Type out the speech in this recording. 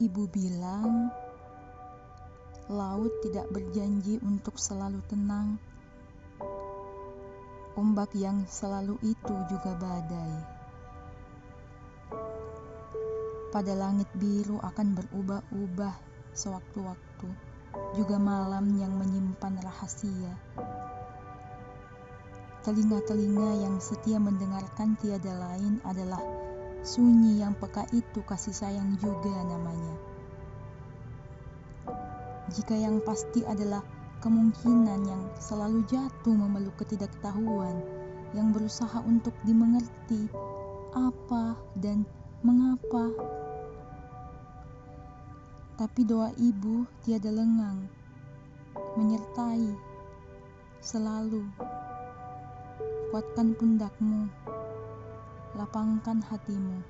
Ibu bilang, laut tidak berjanji untuk selalu tenang. Ombak yang selalu itu juga badai. Pada langit biru akan berubah-ubah sewaktu-waktu, juga malam yang menyimpan rahasia. Telinga-telinga yang setia mendengarkan tiada lain adalah Sunyi yang peka itu kasih sayang juga namanya. Jika yang pasti adalah kemungkinan yang selalu jatuh memeluk ketidaktahuan, yang berusaha untuk dimengerti apa dan mengapa. Tapi doa ibu tiada lengang, menyertai selalu. Kuatkan pundakmu lapangkan hatimu.